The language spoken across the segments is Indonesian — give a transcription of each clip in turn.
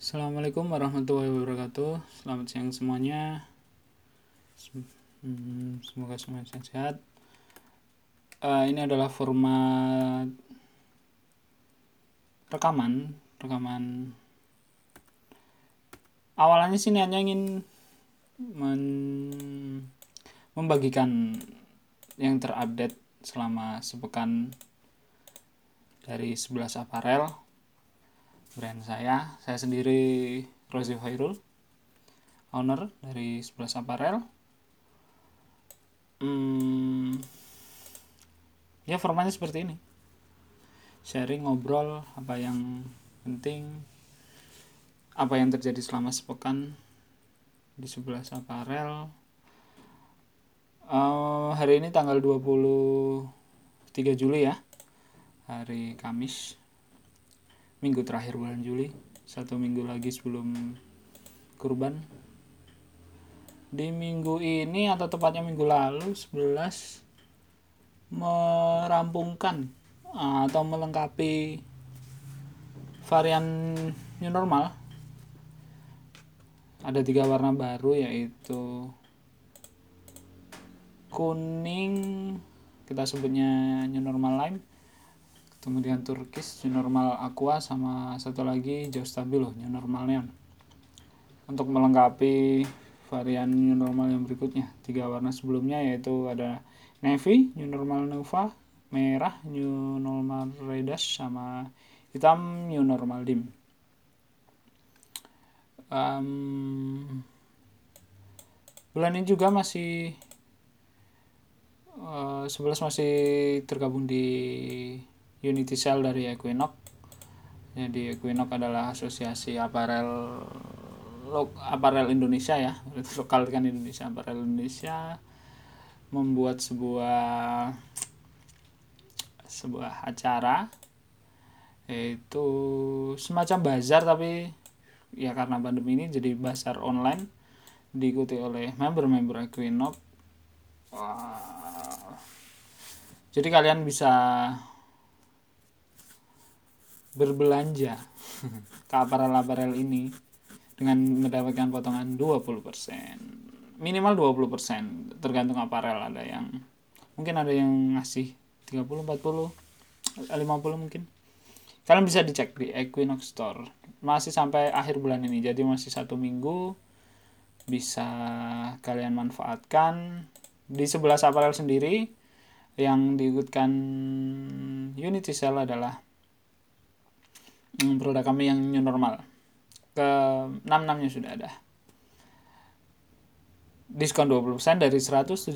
Assalamualaikum warahmatullahi wabarakatuh. Selamat siang semuanya. Hmm, semoga semuanya sehat. Uh, ini adalah format rekaman, rekaman. Awalnya sih hanya ingin men membagikan yang terupdate selama sepekan dari 11 aparel brand saya. Saya sendiri Rozi Khairul owner dari 11 Apparel. Hmm, ya formatnya seperti ini. Sharing ngobrol apa yang penting apa yang terjadi selama sepekan di 11 Apparel. Uh, hari ini tanggal 23 Juli ya hari Kamis minggu terakhir bulan Juli satu minggu lagi sebelum kurban. Di minggu ini atau tepatnya minggu lalu 11 merampungkan atau melengkapi varian new normal. Ada tiga warna baru yaitu kuning kita sebutnya new normal lime kemudian Turkish new normal aqua sama satu lagi jauh stabilo new normal neon. Untuk melengkapi varian new normal yang berikutnya tiga warna sebelumnya yaitu ada navy new normal nova merah new normal redas sama hitam new normal dim. Um, bulan ini juga masih uh, 11 masih tergabung di Unity Cell dari Equinox. Jadi Equinox adalah asosiasi aparel aparel Indonesia ya, lokal kan Indonesia, aparel Indonesia membuat sebuah sebuah acara yaitu semacam bazar tapi ya karena pandemi ini jadi bazar online diikuti oleh member-member Equinox. Wow. Jadi kalian bisa berbelanja ke aparel-aparel ini dengan mendapatkan potongan 20%. Minimal 20%, tergantung aparel ada yang mungkin ada yang ngasih 30, 40, 50 mungkin. Kalian bisa dicek di Equinox Store. Masih sampai akhir bulan ini, jadi masih satu minggu bisa kalian manfaatkan di sebelah aparel sendiri yang diikutkan Unity Cell adalah produk kami yang new normal. Ke 66 nya sudah ada. Diskon 20% dari 117.000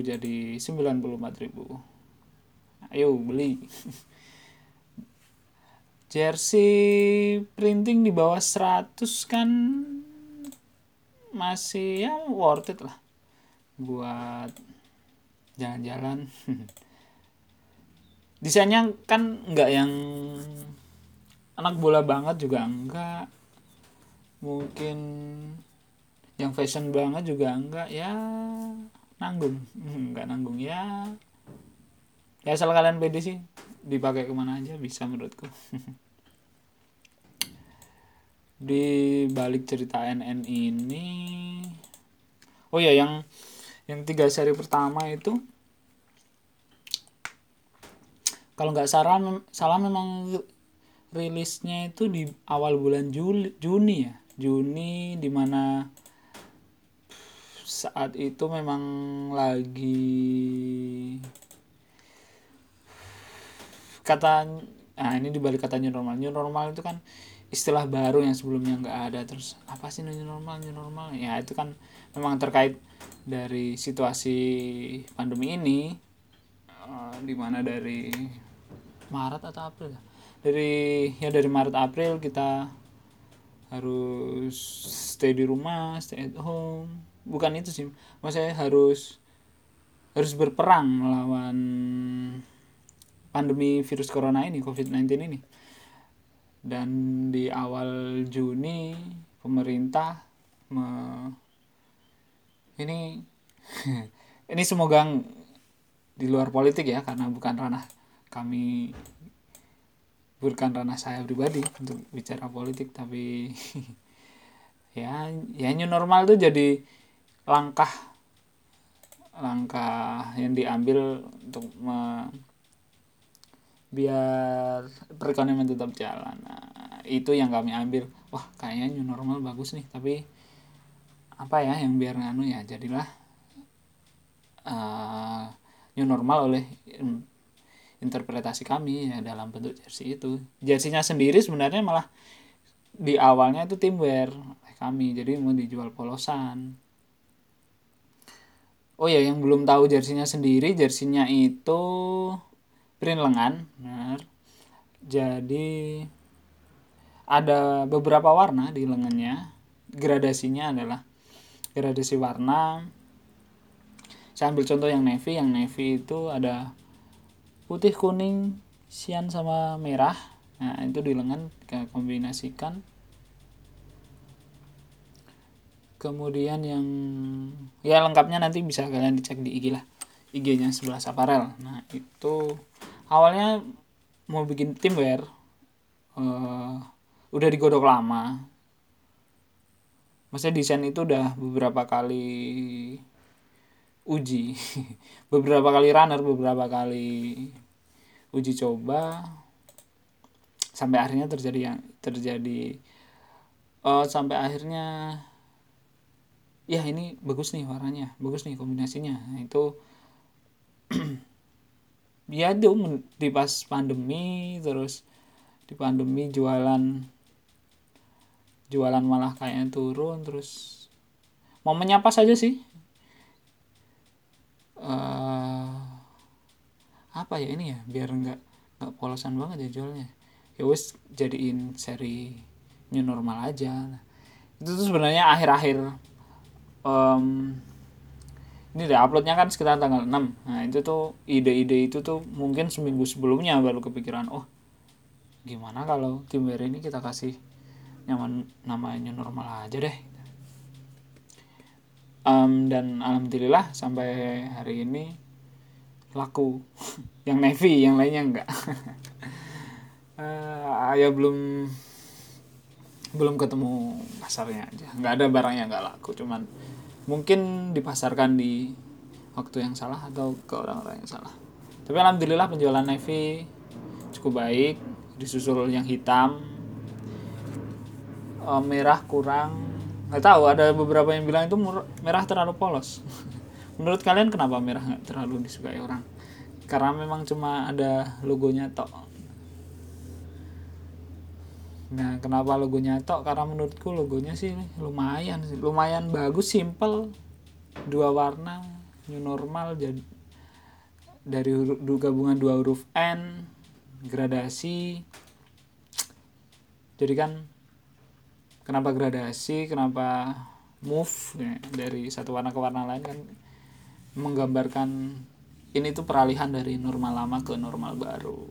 jadi 94.000 ayo beli. Jersey printing di bawah 100 kan masih ya worth it lah buat jalan-jalan. Desainnya kan nggak yang anak bola banget juga enggak. Mungkin yang fashion banget juga enggak ya. Nanggung. Enggak nanggung ya. Ya asal kalian pede sih dipakai ke mana aja bisa menurutku. Di balik cerita NN ini. Oh ya yang yang tiga seri pertama itu kalau nggak salah salah memang rilisnya itu di awal bulan Juli, Juni ya? Juni di mana saat itu memang lagi kata nah ini dibalik kata new normal. New normal itu kan istilah baru yang sebelumnya nggak ada. Terus apa sih new normal new normal? Ya itu kan memang terkait dari situasi pandemi ini uh, di mana dari Maret atau April ya dari ya dari Maret April kita harus stay di rumah stay at home. Bukan itu sih maksudnya harus harus berperang melawan pandemi virus corona ini covid-19 ini. Dan di awal Juni pemerintah me, ini ini semoga di luar politik ya karena bukan ranah kami bukan ranah saya pribadi untuk bicara politik tapi ya ya new normal itu jadi langkah langkah yang diambil untuk me, biar perekonomian tetap jalan. Nah, itu yang kami ambil. Wah kayaknya new normal bagus nih tapi apa ya yang biar nganu ya jadilah uh, new normal oleh interpretasi kami ya dalam bentuk jersey itu. Jersinya sendiri sebenarnya malah di awalnya itu timwear kami jadi mau dijual polosan. Oh ya yang belum tahu jersinya sendiri jersinya itu print lengan benar. Jadi ada beberapa warna di lengannya. Gradasinya adalah gradasi warna. Saya ambil contoh yang navy yang navy itu ada putih kuning sian sama merah. Nah itu di lengan kita kombinasikan. Kemudian yang ya lengkapnya nanti bisa kalian dicek di IG lah. IG-nya sebelah Saparel nah itu awalnya mau bikin timwear uh, udah digodok lama. Maksudnya desain itu udah beberapa kali uji. Beberapa kali runner beberapa kali uji coba. Sampai akhirnya terjadi yang terjadi uh, sampai akhirnya ya ini bagus nih warnanya bagus nih kombinasinya. Nah, itu ya itu di pas pandemi terus di pandemi jualan jualan malah kayaknya turun terus momennya apa saja sih uh, apa ya ini ya biar nggak nggak polosan banget ya jualnya. Ya wes jadiin seri new normal aja. Itu tuh sebenarnya akhir-akhir um, ini deh uploadnya kan sekitar tanggal 6 nah itu tuh ide-ide itu tuh mungkin seminggu sebelumnya baru kepikiran oh gimana kalau timber ini kita kasih nyaman namanya normal aja deh um, dan alhamdulillah sampai hari ini laku. Yang navy yang lainnya enggak. Uh, belum belum ketemu pasarnya aja. Nggak ada barangnya nggak laku cuman mungkin dipasarkan di waktu yang salah atau ke orang-orang yang salah. Tapi alhamdulillah penjualan navy cukup baik disusul yang hitam uh, merah kurang nggak tahu ada beberapa yang bilang itu merah terlalu polos. Menurut kalian kenapa merah nggak terlalu disukai orang? Karena memang cuma ada logonya tok. Nah kenapa logonya tok? Karena menurutku logonya sih lumayan sih. Lumayan bagus simple. Dua warna new normal jadi dari huruf, gabungan dua huruf N gradasi. Jadi kan kenapa gradasi kenapa move ya, dari satu warna ke warna lain kan menggambarkan ini tuh peralihan dari normal lama ke normal baru.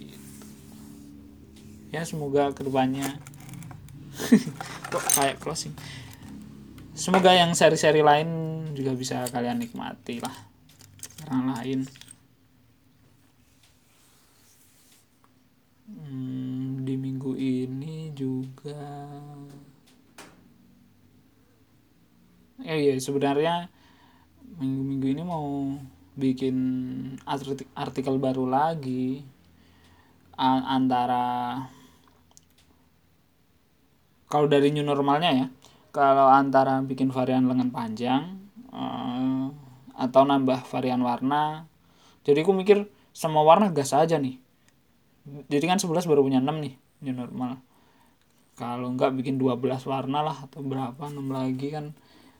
Gitu. ya semoga ke depannya kok kayak closing? Semoga yang seri-seri lain juga bisa kalian nikmati lah. Orang lain. Hmm, di minggu ini juga eh iya sebenarnya minggu-minggu ini mau bikin artikel baru lagi antara kalau dari new normalnya ya kalau antara bikin varian lengan panjang uh, atau nambah varian warna. Jadi aku mikir semua warna gas aja nih. Jadi kan 11 baru punya 6 nih new normal. Kalau enggak bikin 12 warna lah atau berapa 6 lagi kan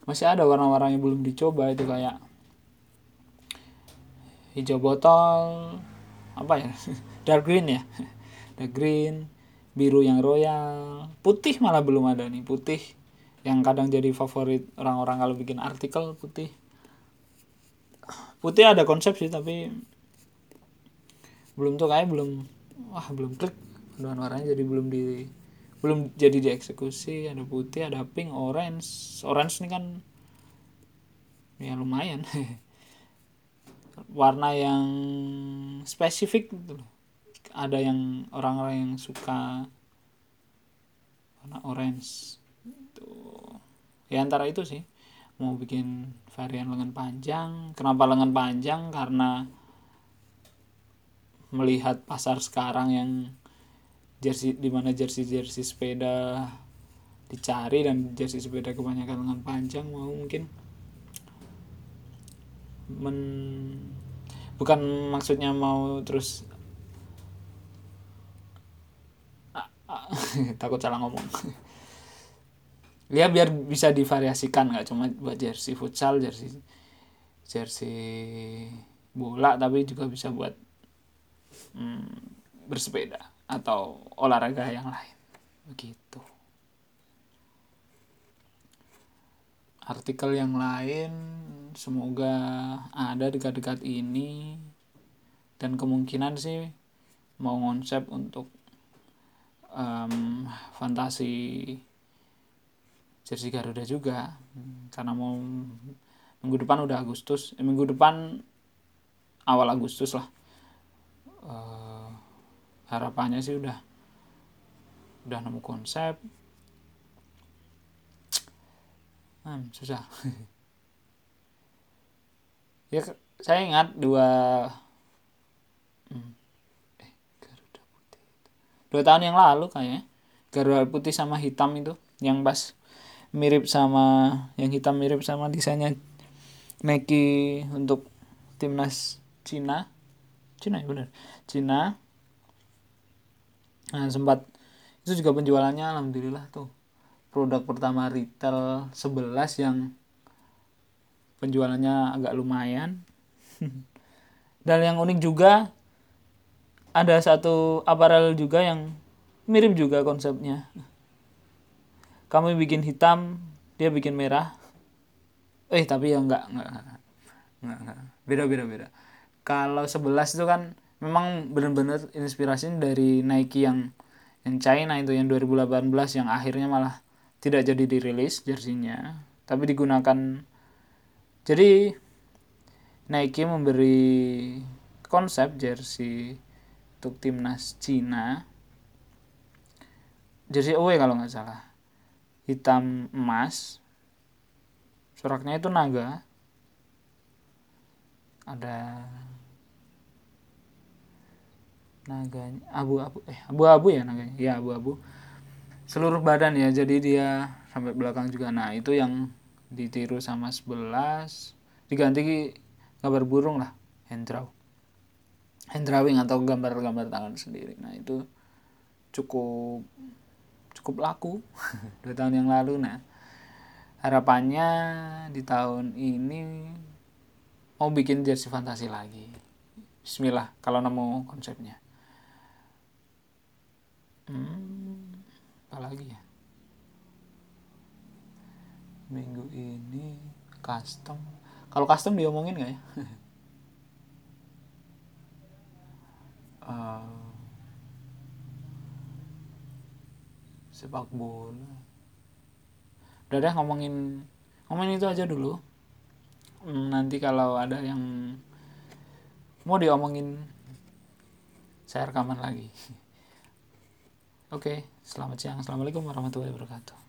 masih ada warna-warna yang belum dicoba itu kayak hijau botol apa ya? Dark green ya? Dark green biru yang royal. Putih malah belum ada nih putih. Yang kadang jadi favorit orang-orang kalau bikin artikel putih. Putih ada konsep sih tapi belum tuh kayak belum wah belum klik. Paduan warnanya jadi belum di belum jadi dieksekusi ada putih ada pink orange. Orange ini kan ya lumayan. Warna yang spesifik gitu ada yang orang-orang yang suka warna orange. Tuh ya antara itu sih. Mau bikin varian lengan panjang. Kenapa lengan panjang? Karena melihat pasar sekarang yang jersey di mana jersey jersey sepeda dicari dan jersey sepeda kebanyakan lengan panjang mau mungkin. Men bukan maksudnya mau terus takut salah ngomong. Ya biar bisa divariasikan nggak cuma buat jersey futsal jersey jersey bola tapi juga bisa buat hmm, bersepeda atau olahraga yang lain. Begitu. Artikel yang lain semoga ada dekat-dekat ini. Dan kemungkinan sih mau konsep untuk um, fantasi jersey Garuda juga. Karena mau minggu depan udah Agustus eh, minggu depan awal Agustus lah. Uh, harapannya sih udah udah nemu konsep. Hmm, susah. Ya saya ingat dua hmm, dua tahun yang lalu kayaknya garuda putih sama hitam itu yang pas mirip sama yang hitam mirip sama desainnya Nike untuk timnas Cina. Cina ya benar Cina nah sempat itu juga penjualannya alhamdulillah tuh. Produk pertama retail 11 yang penjualannya agak lumayan. Dan yang unik juga ada satu aparel juga yang mirip juga konsepnya. Kami bikin hitam dia bikin merah. Eh tapi ya enggak enggak enggak, enggak, beda beda beda. Kalau 11 itu kan memang benar-benar inspirasi dari Nike yang yang China itu yang 2018 yang akhirnya malah tidak jadi dirilis jersinya. Tapi digunakan jadi Nike memberi konsep jersey untuk timnas Cina jersey away kalau nggak salah. Hitam emas suraknya itu naga. Ada naganya abu-abu eh abu-abu ya naganya? Ya abu-abu. Seluruh badan ya jadi dia sampai belakang juga. Nah itu yang ditiru sama 11 diganti gambar burung lah hendraw hand drawing atau gambar-gambar tangan sendiri. Nah itu cukup cukup laku. Dua tahun yang lalu. Nah harapannya di tahun ini mau bikin jersey fantasi lagi. Bismillah kalau nemu konsepnya hmm, apa lagi ya? Minggu ini custom. Kalau custom diomongin nggak ya? Uh, sepak bola. Udah deh ngomongin ngomongin itu aja dulu. Hmm, nanti kalau ada yang mau diomongin saya rekaman lagi oke selamat siang. Assalamualaikum warahmatullahi wabarakatuh